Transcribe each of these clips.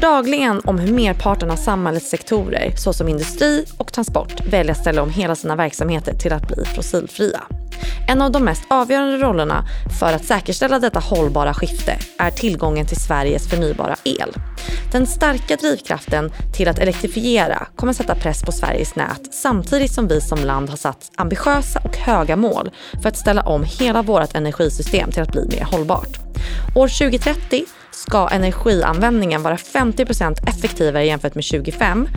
dagligen om hur merparten av samhällets sektorer, såsom industri och transport, väljer att ställa om hela sina verksamheter till att bli fossilfria. En av de mest avgörande rollerna för att säkerställa detta hållbara skifte är tillgången till Sveriges förnybara el. Den starka drivkraften till att elektrifiera kommer sätta press på Sveriges nät samtidigt som vi som land har satt ambitiösa och höga mål för att ställa om hela vårt energisystem till att bli mer hållbart. År 2030 ska energianvändningen vara 50% effektivare jämfört med 2005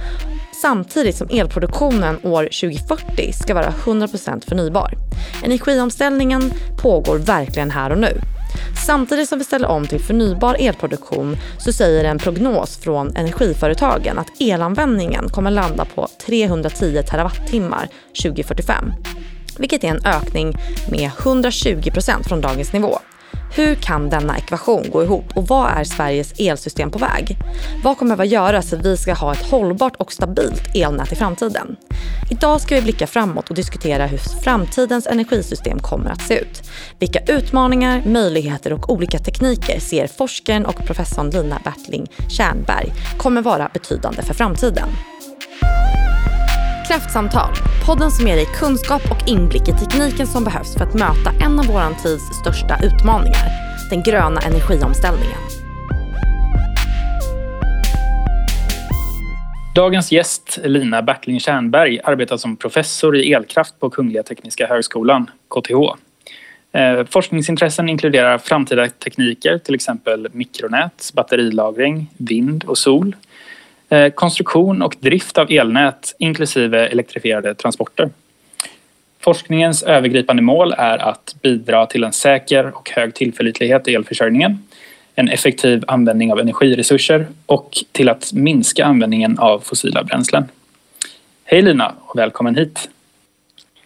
samtidigt som elproduktionen år 2040 ska vara 100% förnybar. Energiomställningen pågår verkligen här och nu. Samtidigt som vi ställer om till förnybar elproduktion så säger en prognos från energiföretagen att elanvändningen kommer landa på 310 terawattimmar 2045. Vilket är en ökning med 120% från dagens nivå. Hur kan denna ekvation gå ihop och vad är Sveriges elsystem på väg? Vad kommer att göras för att vi ska ha ett hållbart och stabilt elnät i framtiden? Idag ska vi blicka framåt och diskutera hur framtidens energisystem kommer att se ut. Vilka utmaningar, möjligheter och olika tekniker ser forskaren och professorn Lina Bertling Tjärnberg kommer vara betydande för framtiden? Kraftsamtal, podden som ger dig kunskap och inblick i tekniken som behövs för att möta en av vår tids största utmaningar, den gröna energiomställningen. Dagens gäst, Lina Bertling Tjärnberg, arbetar som professor i elkraft på Kungliga Tekniska Högskolan, KTH. Eh, forskningsintressen inkluderar framtida tekniker, till exempel mikronät, batterilagring, vind och sol konstruktion och drift av elnät inklusive elektrifierade transporter. Forskningens övergripande mål är att bidra till en säker och hög tillförlitlighet i elförsörjningen, en effektiv användning av energiresurser och till att minska användningen av fossila bränslen. Hej Lina och välkommen hit!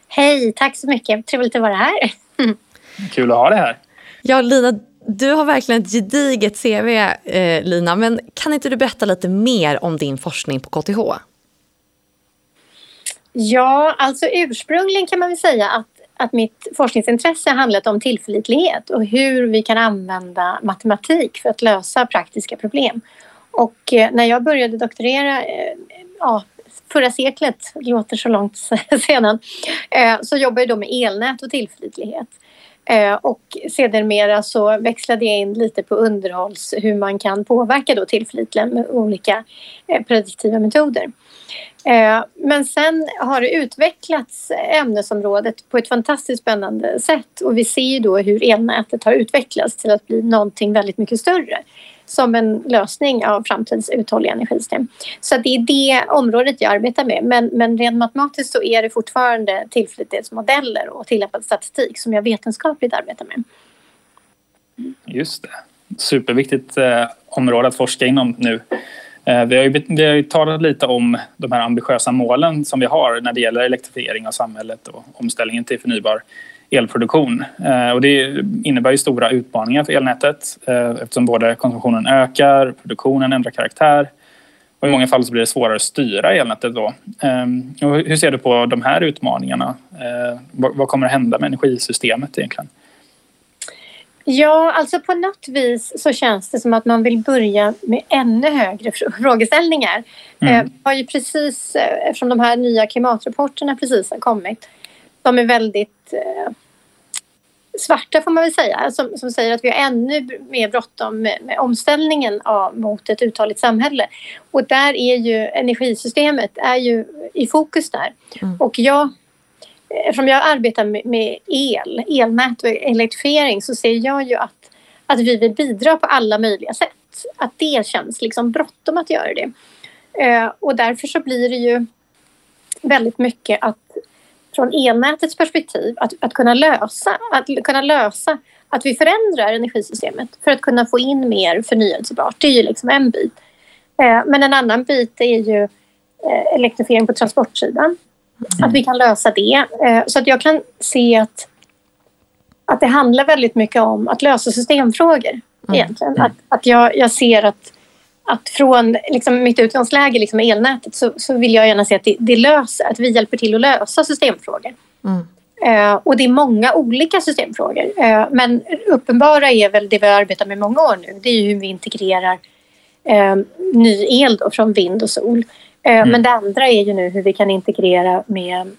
Hej, tack så mycket. Trevligt att vara här. Kul att ha dig här. Ja, Lina, du har verkligen ett gediget CV, eh, Lina. Men kan inte du berätta lite mer om din forskning på KTH? Ja, alltså ursprungligen kan man väl säga att, att mitt forskningsintresse handlat om tillförlitlighet och hur vi kan använda matematik för att lösa praktiska problem. Och eh, när jag började doktorera eh, ja, förra seklet, det låter så långt sedan, eh, så jobbade jag då med elnät och tillförlitlighet. Eh, och sedermera så växlade jag in lite på underhålls, hur man kan påverka då tillförlitligen med olika eh, prediktiva metoder. Eh, men sen har det utvecklats ämnesområdet på ett fantastiskt spännande sätt och vi ser ju då hur elnätet har utvecklats till att bli någonting väldigt mycket större som en lösning av framtidens uthålliga energisystem. Så det är det området jag arbetar med. Men, men rent matematiskt så är det fortfarande tillförlitlighetsmodeller och tillämpad statistik som jag vetenskapligt arbetar med. Just det. Superviktigt eh, område att forska inom nu. Eh, vi, har ju, vi har ju talat lite om de här ambitiösa målen som vi har när det gäller elektrifiering av samhället och omställningen till förnybar elproduktion. Eh, och det innebär ju stora utmaningar för elnätet eh, eftersom både konsumtionen ökar, produktionen ändrar karaktär och i många fall så blir det svårare att styra elnätet då. Ehm, och hur ser du på de här utmaningarna? Eh, vad kommer att hända med energisystemet egentligen? Ja, alltså på något vis så känns det som att man vill börja med ännu högre frågeställningar. Mm. har ju precis, eftersom de här nya klimatrapporterna precis har kommit, de är väldigt eh, svarta får man väl säga, som, som säger att vi har ännu mer bråttom med, med omställningen av, mot ett uthålligt samhälle. Och där är ju energisystemet är ju i fokus där. Mm. Och jag, eftersom jag arbetar med, med el, elnät och elektrifiering så ser jag ju att, att vi vill bidra på alla möjliga sätt. Att det känns liksom bråttom att göra det. Eh, och därför så blir det ju väldigt mycket att från elnätets perspektiv att, att kunna lösa, att kunna lösa att vi förändrar energisystemet för att kunna få in mer förnyelsebart. Det är ju liksom en bit. Eh, men en annan bit är ju eh, elektrifiering på transportsidan. Mm. Att vi kan lösa det. Eh, så att jag kan se att, att det handlar väldigt mycket om att lösa systemfrågor. Mm. Egentligen. Mm. Att, att jag, jag ser att att från liksom, mitt utgångsläge liksom, elnätet så, så vill jag gärna se att det, det löser, att vi hjälper till att lösa systemfrågor. Mm. Uh, och det är många olika systemfrågor. Uh, men uppenbara är väl det vi arbetar med många år nu. Det är hur vi integrerar eh, ny el då från vind och sol. Eh, Mm. Men det andra är ju nu hur vi kan integrera med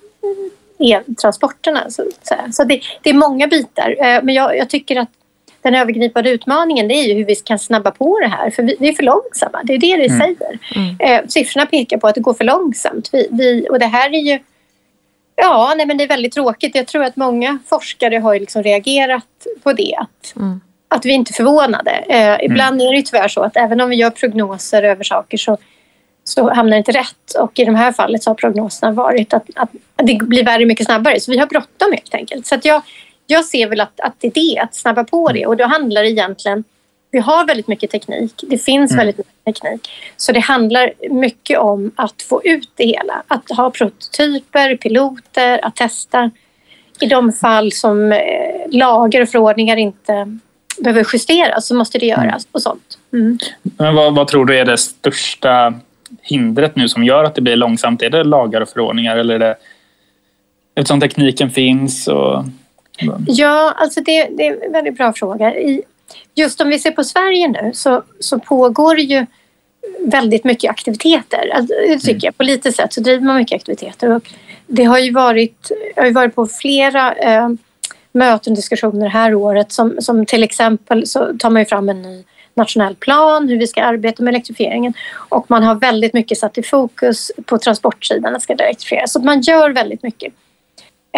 eltransporterna. Så, så, så det, det är många bitar. Eh, men jag, jag tycker att den övergripande utmaningen det är ju hur vi kan snabba på det här. För vi, vi är för långsamma. Det är det det Mm. säger. Mm. Eh, siffrorna pekar på att det går för långsamt. Vi, vi, och det här är ju... Ja, nej, men det är väldigt tråkigt. Jag tror att många forskare har liksom reagerat på det. Att, Mm. att vi inte är förvånade. Eh, ibland är det ju tyvärr så att även om vi gör prognoser över saker så, så hamnar det inte rätt. Och i det här fallet så har prognoserna varit att, att det blir värre mycket snabbare. Så vi har bråttom helt enkelt. Så att jag, jag ser väl att, att det är det, att snabba på det. Och då handlar det egentligen... Vi har väldigt mycket teknik. Det finns Mm. väldigt mycket teknik. Så det handlar mycket om att få ut det hela. Att ha prototyper, piloter, att testa. I de fall som eh, lagar och förordningar inte behöver justeras så måste det göras och sånt. Mm. Men vad, vad tror du är det största hindret nu som gör att det blir långsamt? Är det lagar och förordningar eller är det eftersom tekniken finns? Och... Ja, alltså det, det är en väldigt bra fråga. I, just om vi ser på Sverige nu så, så pågår det ju väldigt mycket aktiviteter. Alltså, det tycker Mm. jag. På lite sätt så driver man mycket aktiviteter. Och det har ju varit, jag har varit på flera eh, möten och diskussioner här året. Som, som till exempel så tar man ju fram en ny nationell plan hur vi ska arbeta med elektrifieringen. Och man har väldigt mycket satt i fokus på transportsidan att ska det elektrifieras. Så man gör väldigt mycket.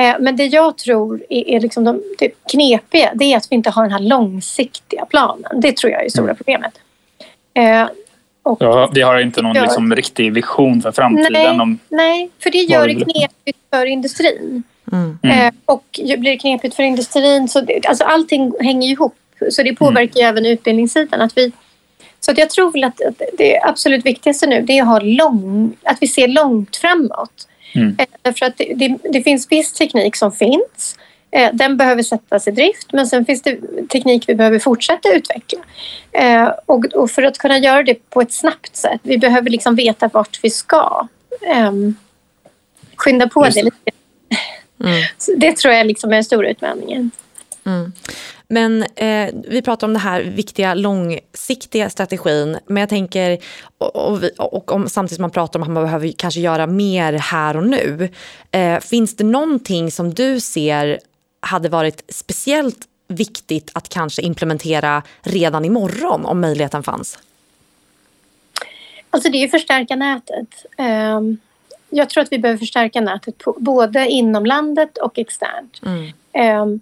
Eh, Men det jag tror är, är liksom de, det knepiga det är att vi inte har den här långsiktiga planen. Det tror jag är det stora Mm. problemet. Eh, och, Ja, vi har inte någon Ja. liksom, riktig vision för framtiden. nej, Om... nej, för det gör det knepigt för industrin. Mm. Mm. Eh, och ju- blir det knepigt för industrin så det, alltså allting hänger ihop. Så det påverkar ju även utbildningssidan. Att vi, så att jag tror väl att att det absolut viktigaste nu det är att, ha lång, att vi ser långt framåt. Mm. Eh, Därför att det, det, det finns viss teknik som finns. Eh, Den behöver sättas i drift men sen finns det teknik vi behöver fortsätta utveckla. Eh, Och, och för att kunna göra det på ett snabbt sätt, vi behöver liksom veta vart vi ska. Ehm, Skynda på Just det det. lite. Mm. Det tror jag liksom är den stora utmaningen. Mm. Men eh, vi pratar om den här viktiga långsiktiga strategin. Men jag tänker, och, och, och om, samtidigt som man pratar om att man behöver kanske göra mer här och nu. Eh, finns det någonting som du ser hade varit speciellt viktigt att kanske implementera redan imorgon om möjligheten fanns? Alltså det är ju förstärka nätet. Ehm, Jag tror att vi behöver förstärka nätet både inom landet och externt. Mm.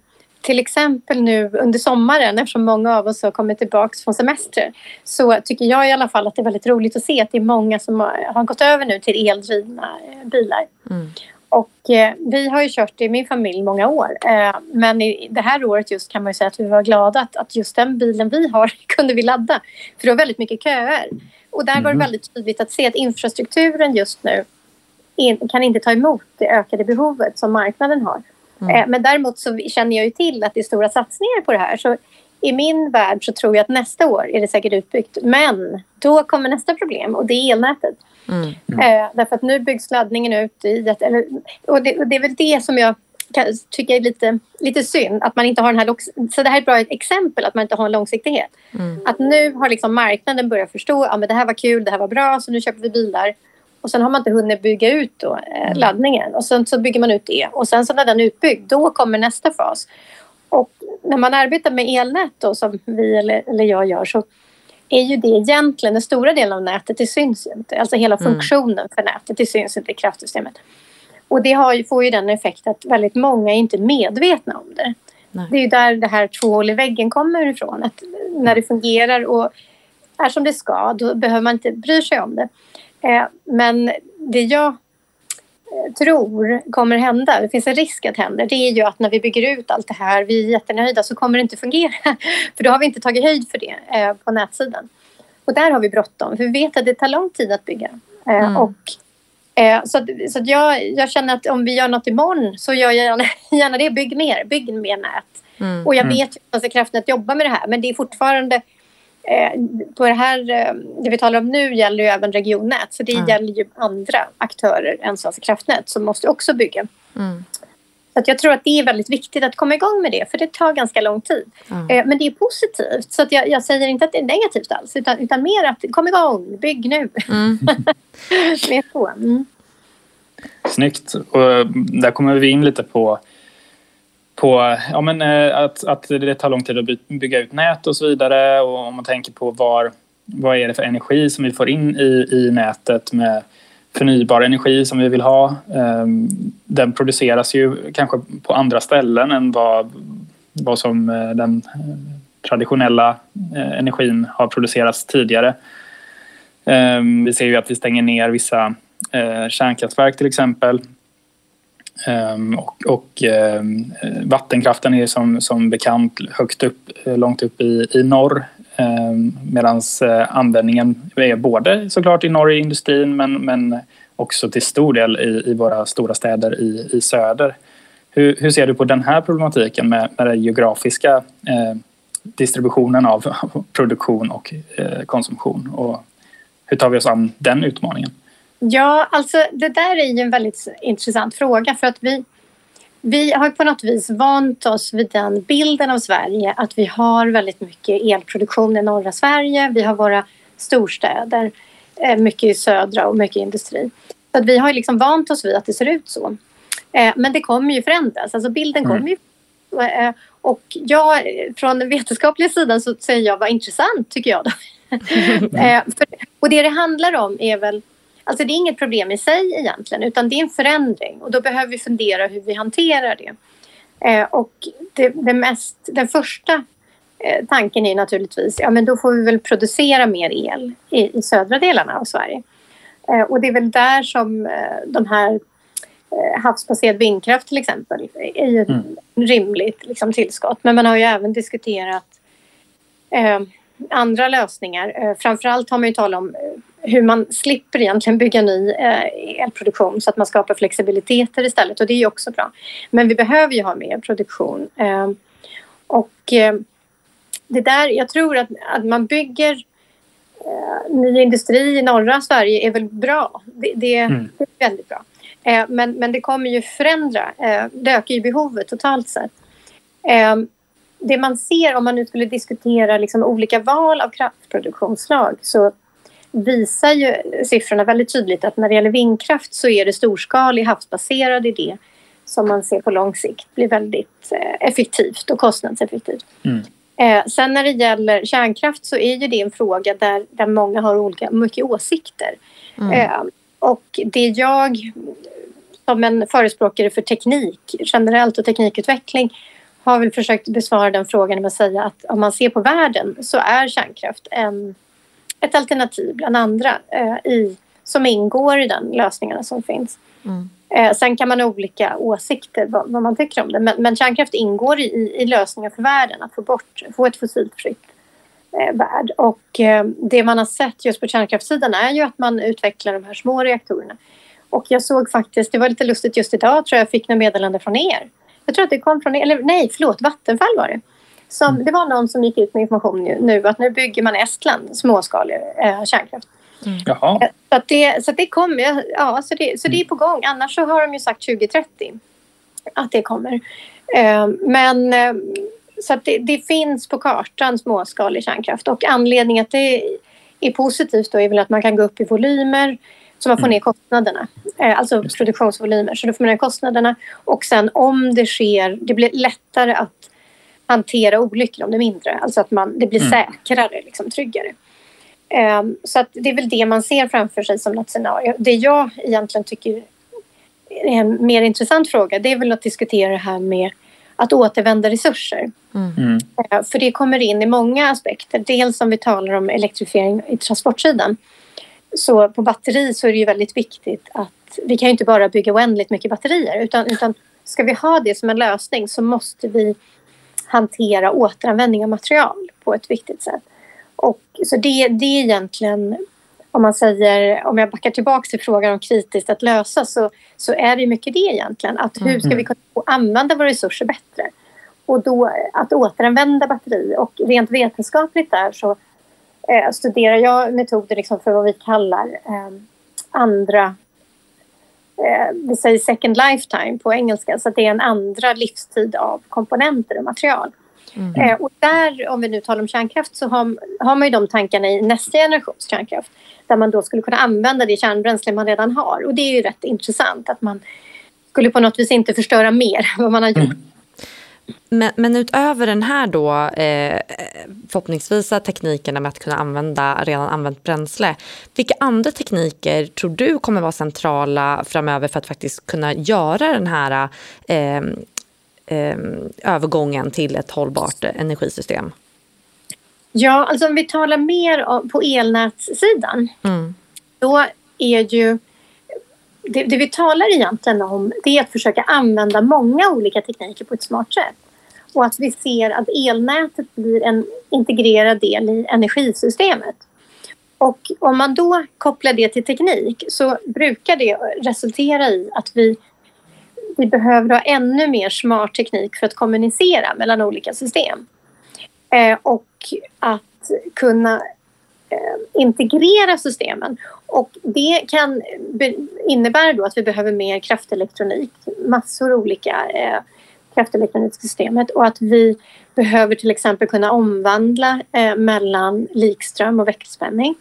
Till exempel nu under sommaren, eftersom många av oss har kommit tillbaka från semester, så tycker jag i alla fall att det är väldigt roligt att se att det är många som har, gått över nu till eldrivna eh, bilar. Mm. Och eh, vi har ju kört i min familj många år. Eh, men i det här året just kan man säga att vi var glada att, att just den bilen vi har kunde vi ladda. För det var väldigt mycket köer. Och där var det Mhm. väldigt tydligt att se att infrastrukturen just nu in, kan inte ta emot det ökade behovet som marknaden har. Mm. Eh, men däremot så känner jag ju till att det är stora satsningar på det här. Så i min värld så tror jag att nästa år är det säkert utbyggt. Men då kommer nästa problem och det är elnätet. Mm. Eh, därför att nu byggs laddningen ut i ett, och, det, och det är väl det som jag kan, tycker är lite, lite synd. Att man inte har den här, så det här är ett bra exempel att man inte har en långsiktighet. Mm. Att nu har liksom marknaden börjat förstå att ja, men det här var kul, det här var bra, så nu köper vi bilar. Och sen har man inte hunnit bygga ut då, eh, laddningen. Och sen så bygger man ut det. Och sen så när den är utbyggd, då kommer nästa fas. Och när man arbetar med elnät då, som vi eller, eller jag gör så är ju det egentligen den stora delen av nätet, det syns ju inte. Alltså hela Mm. funktionen för nätet, det syns inte i kraftsystemet. Och det har ju, får ju den effekt att väldigt många är inte medvetna om det. Nej. Det är ju där det här två hål i väggen kommer ifrån. Att när det fungerar och är som det ska, då behöver man inte bry sig om det. Eh, men det jag eh, tror kommer hända, det finns en risk att hända, det är ju att när vi bygger ut allt det här, vi är jättenöjda, så kommer det inte fungera. För då har vi inte tagit höjd för det eh, på nätsidan. Och där har vi bråttom, för vi vet att det tar lång tid att bygga. Mm. och, så att, så att jag, jag känner att om vi gör något imorgon så gör jag gärna, gärna det. Bygg mer, bygg mer nät. Mm. Och jag Mm. vet ju att Svenska kraftnät jobbar med det här men det är fortfarande på det här, eh, det vi talar om nu gäller ju även regionnät så det Ja. gäller ju andra aktörer än Svenska kraftnät som måste också bygga. Mm. Så att jag tror att det är väldigt viktigt att komma igång med det, för det tar ganska lång tid. Mm. Men det är positivt, så att jag, jag, säger inte att det är negativt alls, utan, utan mer att kom igång, bygg nu. Mm. mer så. Mm. Snyggt. Och där kommer vi in lite på på ja, men, eh, att, att det tar lång tid att bygga ut nät och så vidare. Och om man tänker på var, vad är det för energi som vi får in i, i nätet med förnybar energi som vi vill ha. Ehm, den produceras ju kanske på andra ställen än vad, vad som eh, den eh, traditionella energin har producerats tidigare. Ehm, vi ser ju att vi stänger ner vissa kärnkraftverk till exempel Ehm, och, och ehm, vattenkraften är som, som bekant högt upp, långt upp i, i norr ehm, medan eh, användningen är både såklart i norr i industrin men, men också till stor del i, i våra stora städer i, i söder. Hur, hur ser du på den här problematiken med, med den geografiska eh, distributionen av produktion och eh, konsumtion? Och hur tar vi oss an den utmaningen? Ja, alltså det där är ju en väldigt intressant fråga för att vi, vi har på något vis vant oss vid den bilden av Sverige att vi har väldigt mycket elproduktion i norra Sverige. Vi har våra storstäder, eh, mycket i södra och mycket industri. Så att vi har liksom vant oss vid att det ser ut så. Eh, men det kommer ju förändras, alltså bilden mm. kommer ju eh, och jag, från den vetenskapliga sidan så säger jag vad intressant tycker jag. Då. och det det handlar om är väl Alltså det är inget problem i sig egentligen utan det är en förändring och då behöver vi fundera hur vi hanterar det. Eh, och det, det, mest, den första eh, tanken är naturligtvis, ja men då får vi väl producera mer el i, i södra delarna av Sverige. Eh, och det är väl där som eh, de här eh, havsbaserad vindkraft till exempel är ju ett mm. rimligt liksom, tillskott. Men man har ju även diskuterat eh, andra lösningar. Framförallt har man ju talat om hur man slipper egentligen bygga ny eh, elproduktion så att man skapar flexibiliteter istället och det är också bra. Men vi behöver ju ha mer produktion. Eh, och eh, det där, jag tror att, att man bygger eh, ny industri i norra Sverige är väl bra. Det, det, mm. det är väldigt bra. Men, men det kommer ju förändra, det ökar ju behovet totalt sett. det man ser om man nu skulle diskutera liksom olika val av kraftproduktionsslag så visar ju siffrorna väldigt tydligt att när det gäller vindkraft så är det storskalig havsbaserad idé som man ser på lång sikt blir väldigt eh, effektivt och kostnadseffektivt. Mm. Eh, sen när det gäller kärnkraft så är ju det en fråga där, där många har olika, mycket åsikter. Mm. Eh, och det jag som en förespråkare för teknik generellt och teknikutveckling har väl försökt besvara den frågan med att säga att om man ser på världen så är kärnkraft en ett alternativ bland andra eh, i, som ingår i den lösningarna som finns. Mm. Eh, sen kan man ha olika åsikter vad, vad man tycker om det men, men kärnkraft ingår i, i lösningar för världen att få bort, få ett fossilfritt eh, värld. Och eh, det man har sett just på kärnkraftssidan är ju att man utvecklar de här små reaktorerna. Och jag såg faktiskt, det var lite lustigt just idag tror jag jag fick något meddelande från er. Jag tror att det kom från er, eller nej förlåt Vattenfall var det som, mm. det var någon som gick ut med information nu att nu bygger man Estland småskalig eh, kärnkraft. Mm. Jaha. Eh, så, att det, så att det kommer. Ja, så det, så det är på gång. Annars så har de ju sagt 2030 att det kommer. Eh, men eh, så att det, det, finns på kartan småskalig kärnkraft och anledningen att det är positivt då är väl att man kan gå upp i volymer så man får mm. ner kostnaderna. Eh, alltså produktionsvolymer. Så då får man ner kostnaderna och sen om det sker, det blir lättare att hantera olyckor om det är mindre. Alltså att man, det blir mm. säkrare, liksom, tryggare. Um, så att det är väl det man ser framför sig som något scenario. Det jag egentligen tycker är en mer intressant fråga det är väl att diskutera det här med att återvända resurser. Mm. Uh, för det kommer in i många aspekter. Dels om vi talar om elektrifiering i transportsidan. Så på batteri så är det ju väldigt viktigt att vi kan ju inte bara bygga oändligt mycket batterier utan, utan ska vi ha det som en lösning så måste vi hantera återanvändning av material på ett viktigt sätt. Och, så det, det är egentligen, om man säger, om jag backar tillbaka till frågan om kritiskt att lösa så, så är det mycket det egentligen. Att hur ska vi kunna använda våra resurser bättre? Och då att återanvända batteri och rent vetenskapligt där så eh, studerar jag metoder liksom för vad vi kallar eh, andra eh, vi säger second lifetime på engelska, så det är en andra livstid av komponenter och material. Mm. Eh, och där, om vi nu talar om kärnkraft, så har, har man ju de tankarna i nästa generations kärnkraft. Där man då skulle kunna använda det kärnbränsle man redan har. Och det är ju rätt intressant att man skulle på något vis inte förstöra mer än vad man har gjort. Mm. Men, men, utöver den här då, eh, förhoppningsvisa teknikerna med att kunna använda redan använt bränsle. Vilka andra tekniker tror du kommer vara centrala framöver för att faktiskt kunna göra den här eh, eh, övergången till ett hållbart energisystem? Ja, alltså om vi talar mer på elnätssidan. Mm. Då är ju det, det, vi talar egentligen om det är att försöka använda många olika tekniker på ett smart sätt. Och att vi ser att elnätet blir en integrerad del i energisystemet. Och om man då kopplar det till teknik så brukar det resultera i att vi, vi behöver ha ännu mer smart teknik för att kommunicera mellan olika system. Eh, och att kunna eh, integrera systemen. Och det kan innebära då att vi behöver mer kraftelektronik, massor olika eh, kraftelektroniksystemet och att vi behöver till exempel kunna omvandla eh, mellan likström och växelspänning.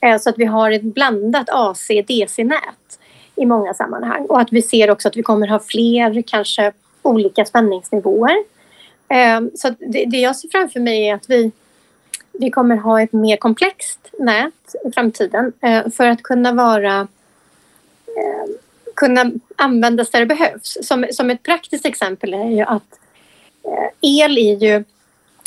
Eh, så att vi har ett blandat AC-DC-nät i många sammanhang och att vi ser också att vi kommer ha fler kanske olika spänningsnivåer. Eh, så det, det jag ser framför mig är att vi vi kommer ha ett mer komplext nät i framtiden eh, för att kunna vara eh, kunna användas där det behövs. Som, som ett praktiskt exempel är ju att eh, el är ju...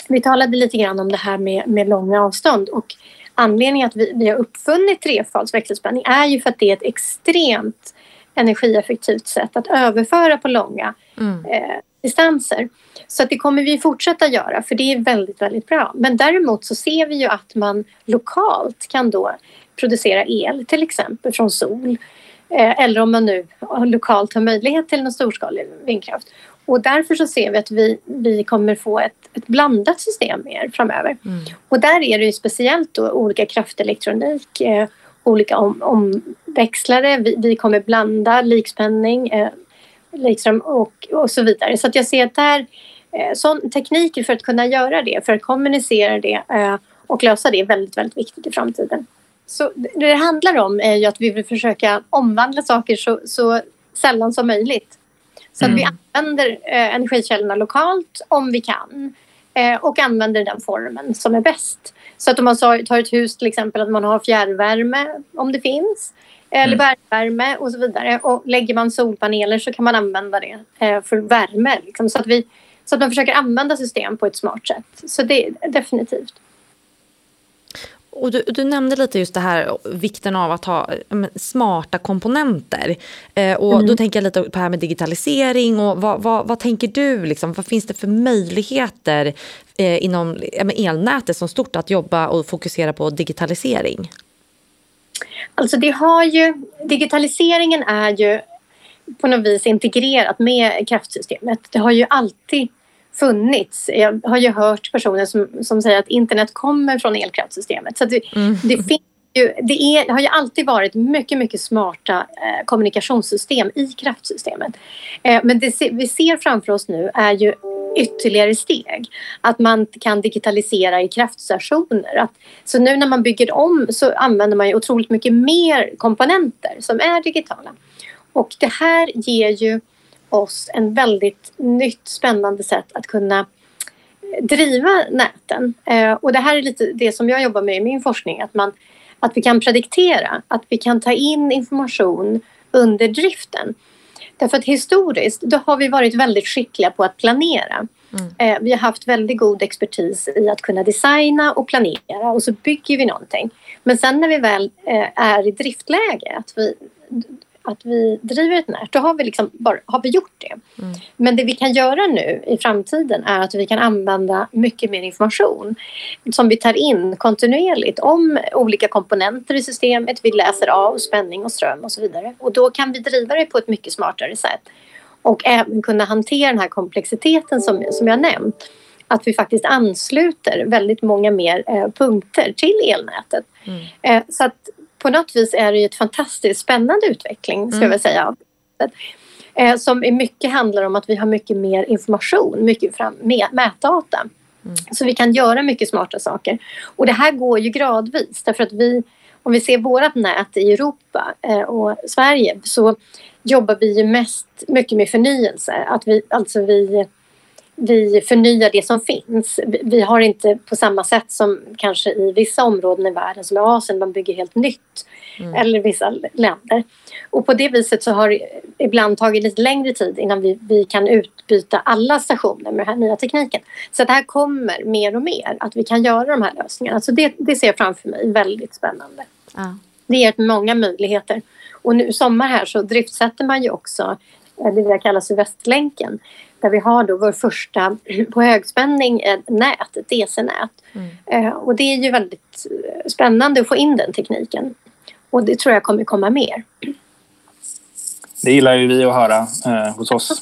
Vi talade lite grann om det här med, med långa avstånd och anledningen att vi, vi har uppfunnit trefals växelspänning är ju för att det är ett extremt energieffektivt sätt att överföra på långa mm. eh, distanser. Så att det kommer vi fortsätta göra för det är väldigt, väldigt bra. Men däremot så ser vi ju att man lokalt kan då producera el, till exempel från sol. Eh, eller om man nu lokalt har möjlighet till en storskalig vindkraft. Och därför så ser vi att vi, vi kommer få ett, ett blandat system mer framöver. Mm. Och där är det ju speciellt då olika kraftelektronik, eh, olika om, omväxlare. Vi, vi kommer blanda likspänning, eh, liksom, och, och så vidare. Så att jag ser att där, eh, sån tekniker för att kunna göra det, för att kommunicera det eh, och lösa det är väldigt, väldigt viktigt i framtiden. Så det det handlar om är ju att vi vill försöka omvandla saker så, så sällan som möjligt. Så mm. att vi mm. använder eh, energikällorna lokalt om vi kan eh, och använder den formen som är bäst. Så att om man tar ett hus till exempel att man har fjärrvärme om det finns eller mm. bergvärme och så vidare. Och lägger man solpaneler så kan man använda det eh, för värme. Liksom, så, att vi, så att man försöker använda system på ett smart sätt. Så det är definitivt. Och du, du, nämnde lite just det här vikten av att ha smarta komponenter. Eh, och mm. Då tänker jag lite på det här med digitalisering. och Vad, vad, vad tänker du? Liksom, vad finns det för möjligheter eh, inom elnätet som stort att jobba och fokusera på digitalisering? Alltså det har ju, digitaliseringen är ju på något vis integrerat med kraftsystemet. Det har ju alltid funnits. Jag har ju hört personer som, som säger att internet kommer från elkraftsystemet. Så det, mm. det, finns ju, det, är, det har ju alltid varit mycket, mycket smarta eh, kommunikationssystem i kraftsystemet. Eh, men det vi ser framför oss nu är ju ytterligare steg. Att man kan digitalisera i kraftstationer. Att, så nu när man bygger om så använder man ju otroligt mycket mer komponenter som är digitala. Och det här ger ju oss en väldigt nytt spännande sätt att kunna eh, driva näten. Eh, och det här är lite det som jag jobbar med i min forskning. Att, man, att vi kan prediktera, att vi kan ta in information under driften. Därför att historiskt då har vi varit väldigt skickliga på att planera. Mm. Eh, vi har haft väldigt god expertis i att kunna designa och planera och så bygger vi någonting. Men sen när vi väl eh, är i driftläge, att vi, att vi driver ett nät, då har vi, liksom bara, har vi gjort det. Mm. Men det vi kan göra nu i framtiden är att vi kan använda mycket mer information som vi tar in kontinuerligt om olika komponenter i systemet. Vi läser av spänning och ström och så vidare. Och då kan vi driva det på ett mycket smartare sätt och även kunna hantera den här komplexiteten som, som jag nämnt. Att vi faktiskt ansluter väldigt många mer eh, punkter till elnätet. Mm. Eh, så att på något vis är det ju ett fantastiskt spännande utveckling, ska mm. jag säga. Eh, som i mycket handlar om att vi har mycket mer information, mycket fram, mätdata. Mm. Så vi kan göra mycket smarta saker. Och det här går ju gradvis därför att vi, om vi ser vårt nät i Europa eh, och Sverige så jobbar vi ju mest mycket med förnyelse. Att vi, alltså vi vi förnyar det som finns. Vi har inte på samma sätt som kanske i vissa områden i världen som i Asien, man bygger helt nytt. Mm. Eller vissa länder. Och på det viset så har det ibland tagit lite längre tid innan vi, vi kan utbyta alla stationer med den här nya tekniken. Så det här kommer mer och mer, att vi kan göra de här lösningarna. Så det, det ser jag framför mig väldigt spännande. Ja. Det ger många möjligheter. Och nu sommar här så driftsätter man ju också eh, det vi kallar Sydvästlänken där vi har då vår första på högspänning nät, ett DC-nät. Mm. Eh, och det är ju väldigt eh, spännande att få in den tekniken. Och det tror jag kommer komma mer. Det gillar ju vi att höra eh, hos oss.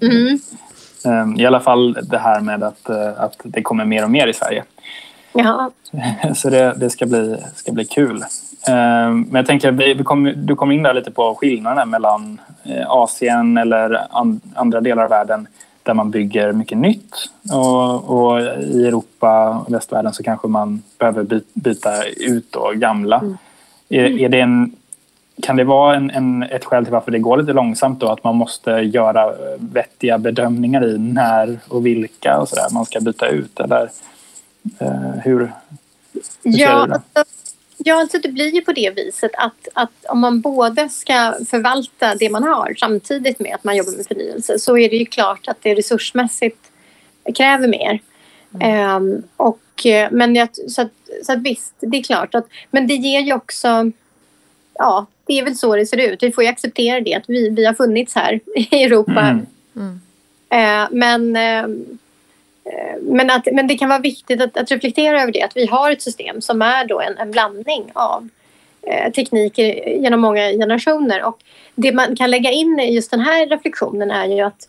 mm. Eh, I alla fall det här med att, att det kommer mer och mer i Sverige. Ja. Så det, det ska, bli, ska bli kul. Ehm, men jag tänker, vi kom, du kom in där lite på skillnaden mellan eh, Asien eller andra delar av världen där man bygger mycket nytt och, och i Europa och västvärlden så kanske man behöver byta ut då gamla. Mm. Är, är det en, kan det vara en, en, ett skäl till varför det går lite långsamt då att man måste göra vettiga bedömningar i när och vilka och så där man ska byta ut eller eh, hur, hur ja, alltså, Ja, alltså det blir ju på det viset att, att om man både ska förvalta det man har samtidigt med att man jobbar med förnyelse så är det ju klart att det resursmässigt kräver mer. Mm. Um, och, eh, men jag, så, att, så att visst, det är klart att men det ger ju också ja, det är väl så det ser ut. Vi får ju acceptera det att vi, vi har funnits här i Europa. Mm. Mm. Uh, men uh, Eh, men, att, men det kan vara viktigt att, att, reflektera över det, att vi har ett system som är då en, en blandning av eh, tekniker genom många generationer. Och det man kan lägga in i just den här reflektionen är ju att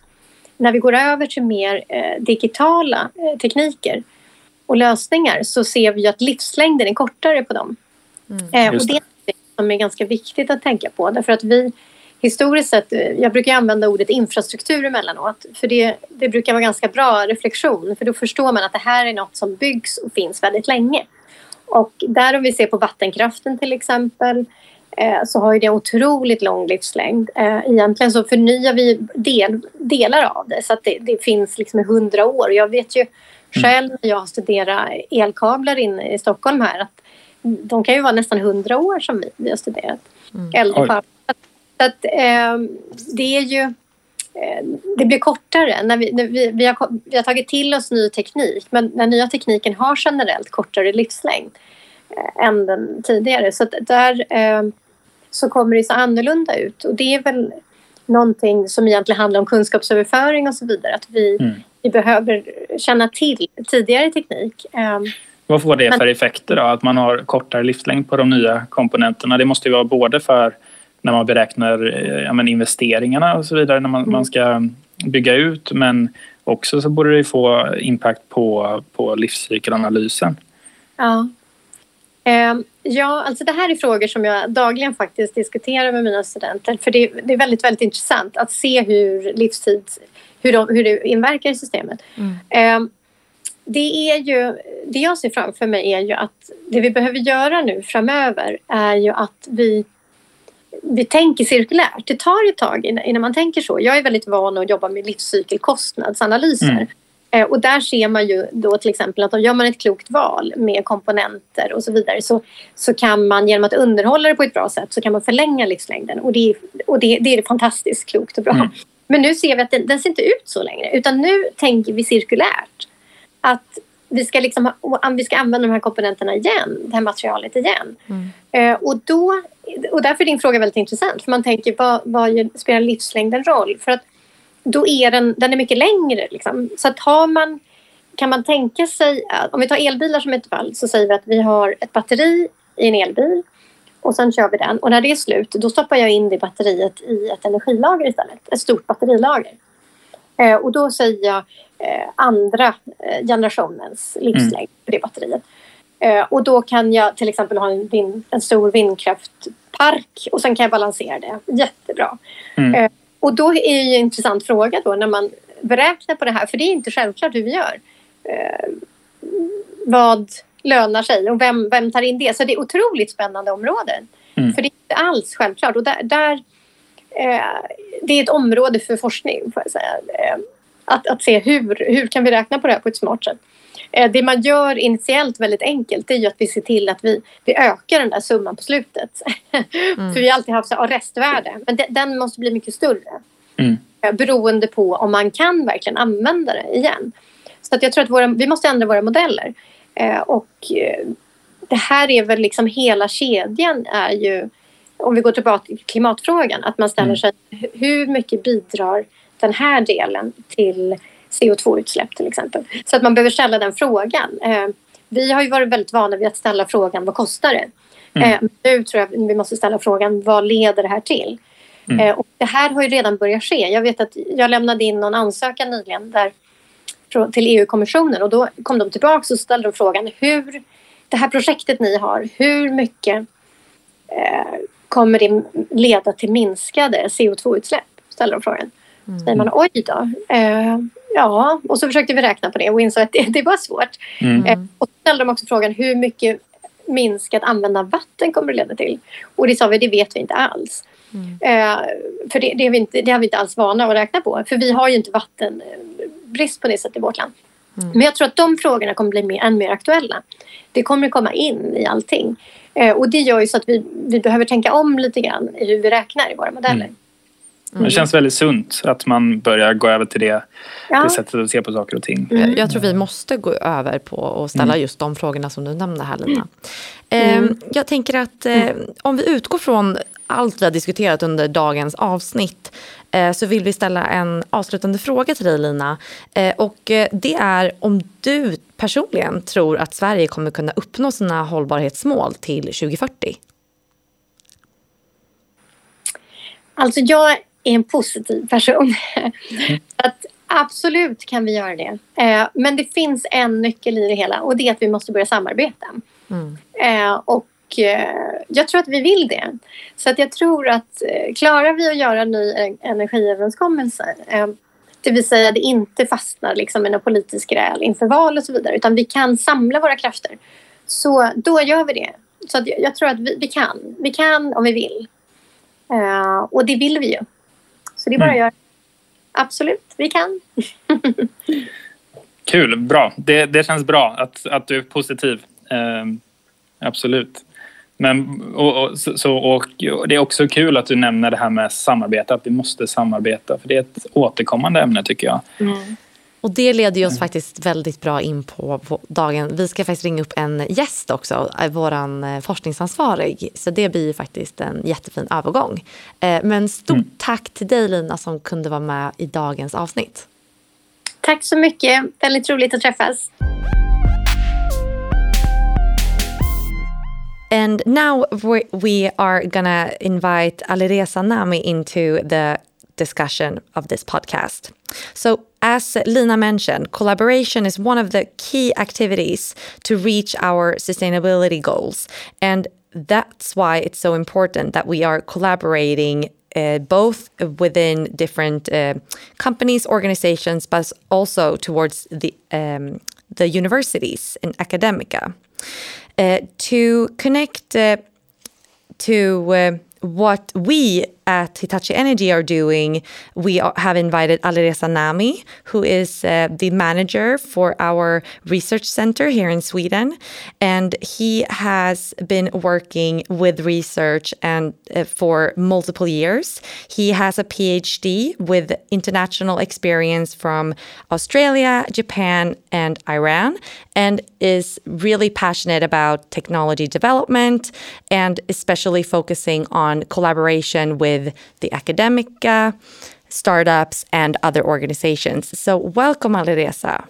när vi går över till mer eh, digitala eh, tekniker och lösningar så ser vi att livslängden är kortare på dem. Mm, eh, och det är det som är ganska viktigt att tänka på därför att vi historiskt sett, eh, jag brukar använda ordet infrastruktur emellanåt för det, det brukar vara ganska bra reflektion för då förstår man att det här är något som byggs och finns väldigt länge. Och där om vi ser på vattenkraften till exempel eh, så har ju det otroligt lång livslängd. Eh, egentligen så förnyar vi del, delar av det så att det, det finns liksom i hundra år. Jag vet ju själv när jag studerar elkablar inne i Stockholm här att de kan ju vara nästan hundra år som vi, vi har studerat. Mm. Äldre så att, eh, det är ju eh, det blir kortare. När vi, när vi, vi, har, vi har tagit till oss ny teknik men den nya tekniken har generellt kortare livslängd eh, än den tidigare. Så där eh, så kommer det så annorlunda ut och det är väl någonting som egentligen handlar om kunskapsöverföring och så vidare. Att vi, mm. vi behöver känna till tidigare teknik. Ehm, Vad får det för effekter då? Att man har kortare livslängd på de nya komponenterna? Det måste ju vara både för när man beräknar eh, ja, men investeringarna och så vidare när man, mm. man ska bygga ut men också så borde det få impact på, på livscykelanalysen. Ja. Eh, ja, alltså det här är frågor som jag dagligen faktiskt diskuterar med mina studenter för det, det är väldigt, väldigt intressant att se hur livstid, hur, de, hur det inverkar i systemet. Mm. Eh, det, är ju, det jag ser framför mig är ju att det vi behöver göra nu framöver är ju att vi vi tänker cirkulärt. Det tar ett tag innan man tänker så. Jag är väldigt van att jobba med livscykelkostnadsanalyser. Mm. Eh, och där ser man ju då till exempel att om gör man ett klokt val med komponenter och så vidare så, så kan man genom att underhålla det på ett bra sätt så kan man förlänga livslängden och det, och det, det är fantastiskt klokt och bra. Mm. Men nu ser vi att den, den ser inte ut så längre utan nu tänker vi cirkulärt. Att vi ska, liksom, vi ska använda de här komponenterna igen, det här materialet igen. Mm. Eh, och, då, och därför är din fråga väldigt intressant. För man tänker, vad, vad spelar livslängden roll? För att då är den, den är mycket längre. Liksom. Så att har man, kan man tänka sig, om vi tar elbilar som ett fall, så säger vi att vi har ett batteri i en elbil och sen kör vi den. Och när det är slut, då stoppar jag in det batteriet i ett energilager istället. Ett stort batterilager. Eh, och då säger jag eh, andra eh, generationens livslängd mm. för det batteriet. Eh, och då kan jag till exempel ha en, vind, en stor vindkraftpark och sen kan jag balansera det. Jättebra. Mm. Eh, och då är ju en intressant fråga då när man beräknar på det här, för det är inte självklart hur vi gör. Eh, vad lönar sig och vem, vem tar in det? Så det är otroligt spännande områden. Mm. För det är inte alls självklart. Och där, där det är ett område för forskning, får jag säga. Att, att se hur, hur kan vi räkna på det här på ett smart sätt. Eh, det man gör initiellt väldigt enkelt det är ju att vi ser till att vi, vi ökar den där summan på slutet. Mm. för vi har alltid haft så här, restvärde, men de, den måste bli mycket större. Mm. Eh, beroende på om man kan verkligen använda det igen. Så att jag tror att våra, vi måste ändra våra modeller. Eh, och eh, det här är väl liksom hela kedjan är ju, om vi går tillbaka till klimatfrågan, att man ställer mm. sig hur mycket bidrar den här delen till CO2-utsläpp till exempel. Så att man behöver ställa den frågan. Eh, vi har ju varit väldigt vana vid att ställa frågan vad kostar det? Mm. Nu tror jag vi måste ställa frågan vad leder det här till? Mm. Och det här har ju redan börjat ske. Jag vet att jag lämnade in någon ansökan nyligen där till EU-kommissionen och då kom de tillbaka och ställde de frågan hur det här projektet ni har, hur mycket eh, kommer det leda till minskade CO2-utsläpp? Ställer de frågan. Mm. Så säger man oj då. Eh, ja, och så försökte vi räkna på det och insåg att det, det var svårt. Mm. Eh, och så ställde de också frågan hur mycket minskat användande av vatten kommer det leda till? Och det sa vi, det vet vi inte alls. Mm. Eh, för det, det, är vi inte, det har vi inte alls vana att räkna på. För vi har ju inte vattenbrist på det sättet i vårt land. Mm. Men jag tror att de frågorna kommer bli mer, än mer aktuella. Det kommer komma in i allting. Eh, och det gör ju så att vi, vi behöver tänka om lite grann i hur vi räknar i våra modeller. Mm. Mm. Det känns väldigt sunt att man börjar gå över till det, ja. det sättet att se på saker och ting. Mm. Jag tror vi måste gå över på att ställa mm. just de frågorna som du nämnde här Lina. Mm. Jag tänker att eh, om vi utgår från allt vi har diskuterat under dagens avsnitt eh, så vill vi ställa en avslutande fråga till dig Lina. Eh, och det är om du personligen tror att Sverige kommer kunna uppnå sina hållbarhetsmål till 2040? Alltså jag är en positiv person. Mm. att absolut kan vi göra det. Eh, men det finns en nyckel i det hela och det är att vi måste börja samarbeta. Mm. Eh, och eh, jag tror att vi vill det. Så att jag tror att klarar vi att göra en ny energiöverenskommelse eh, det vill säga att det inte fastnar liksom i någon politisk gräl inför val och så vidare utan vi kan samla våra krafter. Så då gör vi det. Så jag, jag tror att vi, vi, kan. Vi kan om vi vill. Och det vill vi ju. Så det är bara mm. att göra. Absolut, vi kan. Kul, bra. Det, det känns bra att, att du är positiv. Uh, absolut. Men, och, och, så, och, det är också kul att du nämner det här med samarbete, att vi måste samarbeta. För det är ett återkommande ämne tycker jag. Mm. Och det leder oss mm. faktiskt väldigt bra in på, dagen. Vi ska faktiskt ringa upp en gäst också, eh, vår eh, forskningsansvarig. Så det blir faktiskt en jättefin övergång. Eh, men stort mm. tack till dig Lina som kunde vara med i dagens avsnitt. Tack så mycket. Väldigt roligt att träffas. And now we are gonna invite Alireza Nami into the discussion of this podcast. So as Lina mentioned, collaboration is one of the key activities to reach our sustainability goals. And that's why it's so important that we are collaborating uh, both within different uh, companies, organizations, but also towards the um, the universities in academia uh, to connect uh, to uh, what we at Hitachi Energy are doing, we have invited Alireza Nami, who is uh, the manager for our research center here in Sweden. And he has been working with research and uh, for multiple years. He has a PhD with international experience from Australia, Japan, and Iran, and is really passionate about technology development and especially focusing on collaboration with with the academica, startups, and other organizations. So, welcome, Alireza.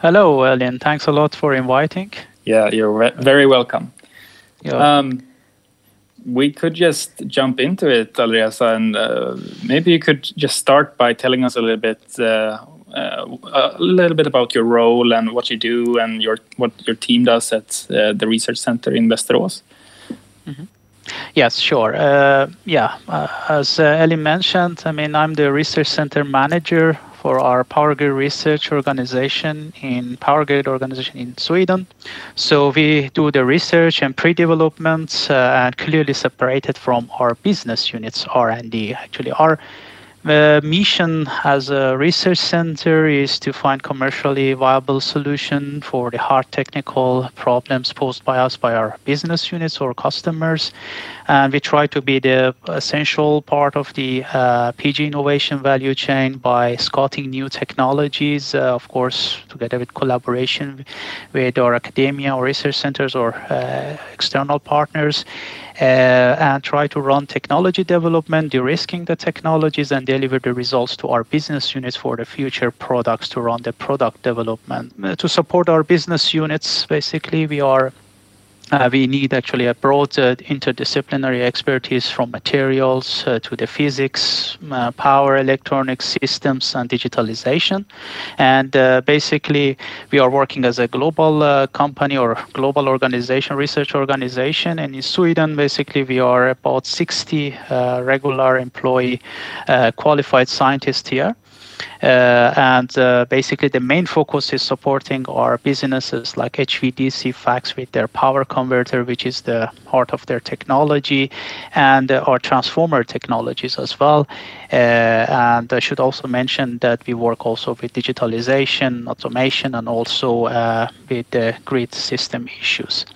Hello, Elin. Thanks a lot for inviting. Yeah, you're very welcome. Yeah. Um, we could just jump into it, Alireza, and uh, maybe you could just start by telling us a little bit uh, uh, a little bit about your role and what you do and your what your team does at uh, the research center in Västerås? Mm -hmm. Yes, sure. Uh, yeah, uh, as uh, Ellie mentioned, I mean, I'm the research center manager for our Power Grid research organization in Power Grid organization in Sweden. So we do the research and pre-development uh, and clearly separated from our business units R&D. Actually, our the mission as a research center is to find commercially viable solution for the hard technical problems posed by us by our business units or customers and we try to be the essential part of the uh, PG innovation value chain by scouting new technologies, uh, of course, together with collaboration with our academia or research centers or uh, external partners. Uh, and try to run technology development, de-risking the technologies, and deliver the results to our business units for the future products to run the product development. Uh, to support our business units, basically, we are uh, we need actually a broad uh, interdisciplinary expertise from materials uh, to the physics, uh, power, electronics systems, and digitalization. And uh, basically, we are working as a global uh, company or global organization, research organization. And in Sweden, basically, we are about 60 regular employee qualified scientists here. Uh, and uh, basically, the main focus is supporting our businesses like HVDC FACS with their power converter, which is the heart of their technology, and uh, our transformer technologies as well. and I should also mention that we work also with digitalization, automation, and also with the grid system issues.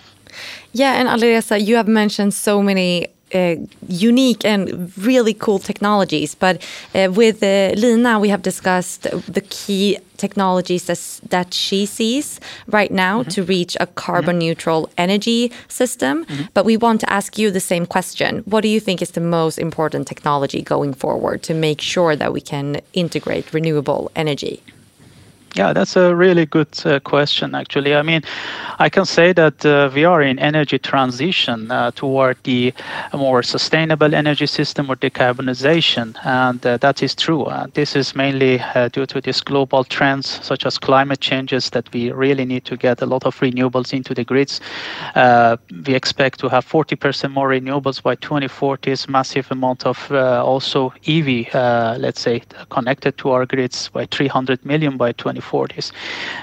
Yeah, and Alireza, you have mentioned so many uh, unique and really cool technologies. But uh, with uh, Lina, we have discussed the key technologies that, that she sees right now mm -hmm. to reach a carbon mm-hmm. neutral energy system. Mm -hmm. But we want to ask you the same question. What do you think is the most important technology going forward to make sure that we can integrate renewable energy? Yeah, that's a really good uh, question, actually. I mean, I can say that uh, we are in energy transition uh, toward the more sustainable energy system or decarbonization, and uh, that is true. Uh, this is mainly uh, due to these global trends such as climate changes that we really need to get a lot of renewables into the grids. we expect to have 40% more renewables by 2040, massive amount of also EV, let's say, connected to our grids by 300 million by 2040. 40s.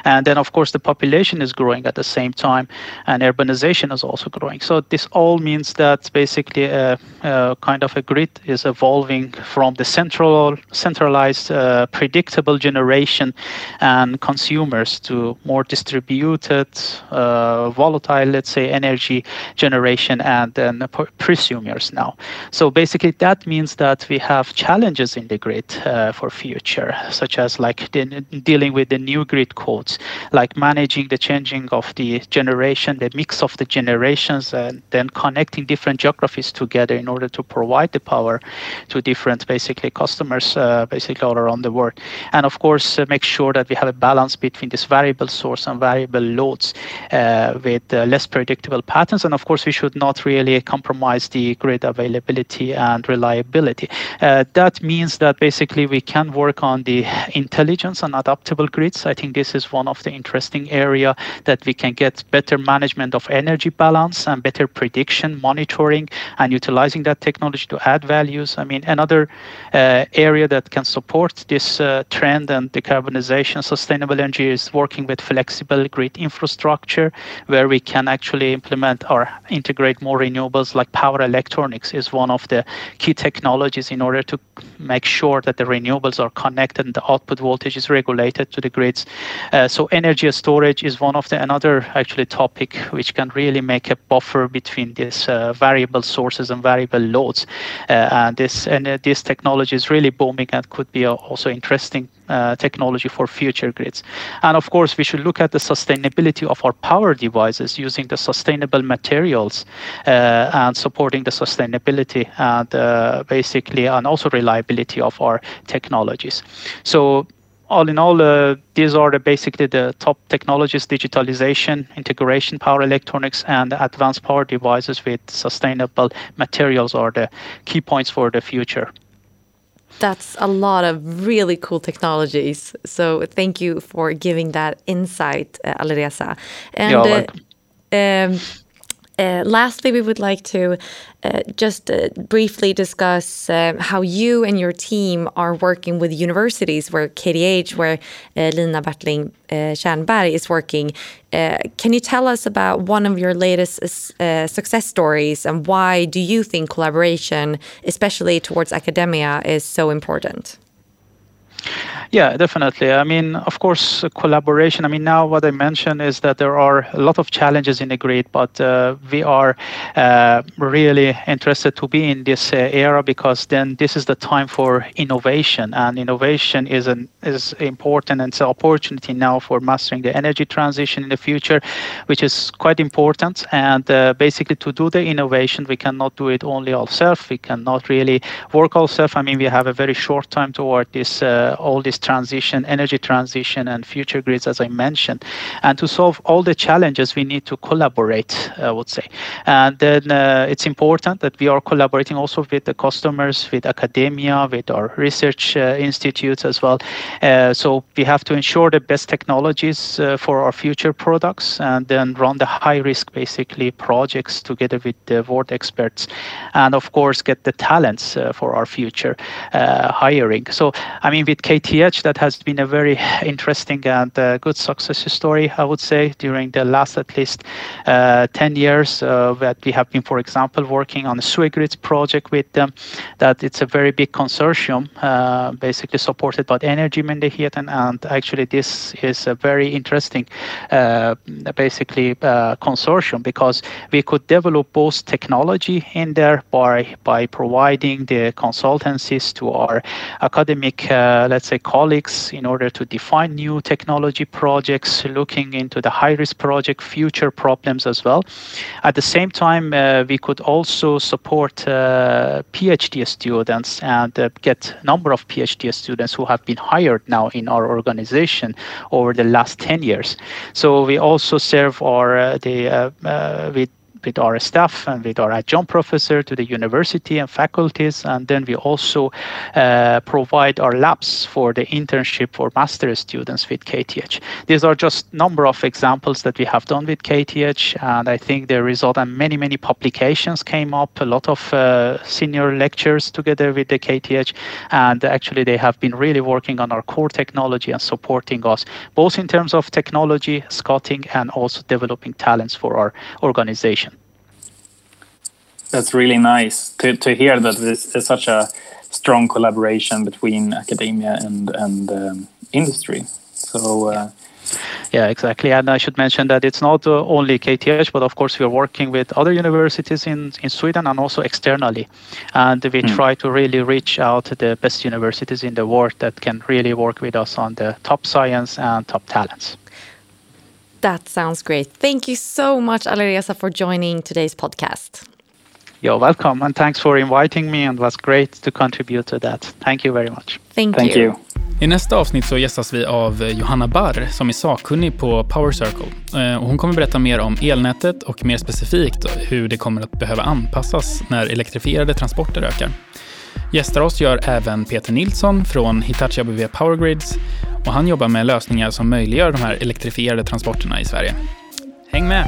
And then, of course, the population is growing at the same time, and urbanization is also growing. So this all means that basically a, a kind of a grid is evolving from the central, centralized, uh, predictable generation and consumers to more distributed, uh, volatile, let's say, energy generation and then prosumers now. So basically, that means that we have challenges in the grid uh, for future, such as like dealing with the new grid codes, like managing the changing of the generation, the mix of the generations, and then connecting different geographies together in order to provide the power to different basically customers uh, basically all around the world. And of course, uh, make sure that we have a balance between this variable source and variable loads uh, with uh, less predictable patterns. And of course, we should not really compromise the grid availability and reliability. Uh, that means that basically we can work on the intelligence and adaptable grid grids. I think this is one of the interesting area that we can get better management of energy balance and better prediction, monitoring, and utilizing that technology to add values. I mean, another uh, area that can support this uh, trend and decarbonization, sustainable energy is working with flexible grid infrastructure, where we can actually implement or integrate more renewables like power electronics is one of the key technologies in order to make sure that the renewables are connected and the output voltage is regulated to the grids. Uh, so energy storage is one of the another actually topic which can really make a buffer between these uh, variable sources and variable loads. Uh, and this and uh, this technology is really booming and could be also interesting uh, technology for future grids. And of course, we should look at the sustainability of our power devices using the sustainable materials uh, and supporting the sustainability and uh, basically and also reliability of our technologies. So all in all, uh, these are the, basically the top technologies, digitalization, integration, power electronics, and advanced power devices with sustainable materials are the key points for the future. That's a lot of really cool technologies. So thank you for giving that insight, uh, Alireza. And uh, um, uh, lastly, we would like to uh, just uh, briefly discuss uh, how you and your team are working with universities where KTH, where uh, Lina Bertling uh, is working. can you tell us about one of your latest success stories and why do you think collaboration, especially towards academia, is so important? Yeah, definitely. I mean, of course, collaboration. I mean, now what I mentioned is that there are a lot of challenges in the grid, but uh, we are uh, really interested to be in this uh, era because then this is the time for innovation, and innovation is an is important and it's an opportunity now for mastering the energy transition in the future, which is quite important. And uh, basically, to do the innovation, we cannot do it only ourselves. We cannot really work ourselves. I mean, we have a very short time toward this uh, all this transition, energy transition, and future grids, as I mentioned. And to solve all the challenges, we need to collaborate, I would say. And then uh, it's important that we are collaborating also with the customers, with academia, with our research uh, institutes as well. Uh, so we have to ensure the best technologies uh, for our future products and then run the high risk, basically, projects together with the world experts. And of course, get the talents uh, for our future hiring. So, I mean, with KTH, that has been a very interesting and uh, good success story, I would say, during the last at least uh, 10 years uh, that we have been, for example, working on the SUEGRID project with them. That it's a very big consortium, uh, basically supported by Energy Myndigheten, and actually this is a very interesting, uh, basically uh, consortium because we could develop both technology in there by by providing the consultancies to our academic, let's say, colleagues in order to define new technology projects, looking into the high risk project future problems as well. At the same time, uh, we could also support uh, PhD students and uh, get a number of PhD students who have been hired now in our organization over the last 10 years. So we also serve our the with with our staff and with our adjunct professor to the university and faculties. And then we also uh, provide our labs for the internship for master students with KTH. These are just number of examples that we have done with KTH. And I think the result and many, many publications came up, a lot of uh, senior lectures together with the KTH. And actually they have been really working on our core technology and supporting us, both in terms of technology, scouting, and also developing talents for our organization. That's really nice to, to hear that this there's such a strong collaboration between academia and and um, industry. So. Uh, yeah, exactly. And I should mention that it's not uh, only KTH, but of course we are working with other universities in, in Sweden and also externally. And we mm. try to really reach out to the best universities in the world that can really work with us on the top science and top talents. That sounds great. Thank you so much, Alireza, for joining today's podcast. You're welcome and thanks for inviting me and it was great to contribute to that. Thank you very much. Thank, Thank you. you. I nästa avsnitt så gästas vi av Johanna Barr som är sakkunnig på Power Circle. Eh, hon kommer berätta mer om elnätet och mer specifikt hur det kommer att behöva anpassas när elektrifierade transporter ökar. Gästar oss gör även Peter Nilsson från Hitachi ABB Power Grids och han jobbar med lösningar som möjliggör de här elektrifierade transporterna i Sverige. Häng med!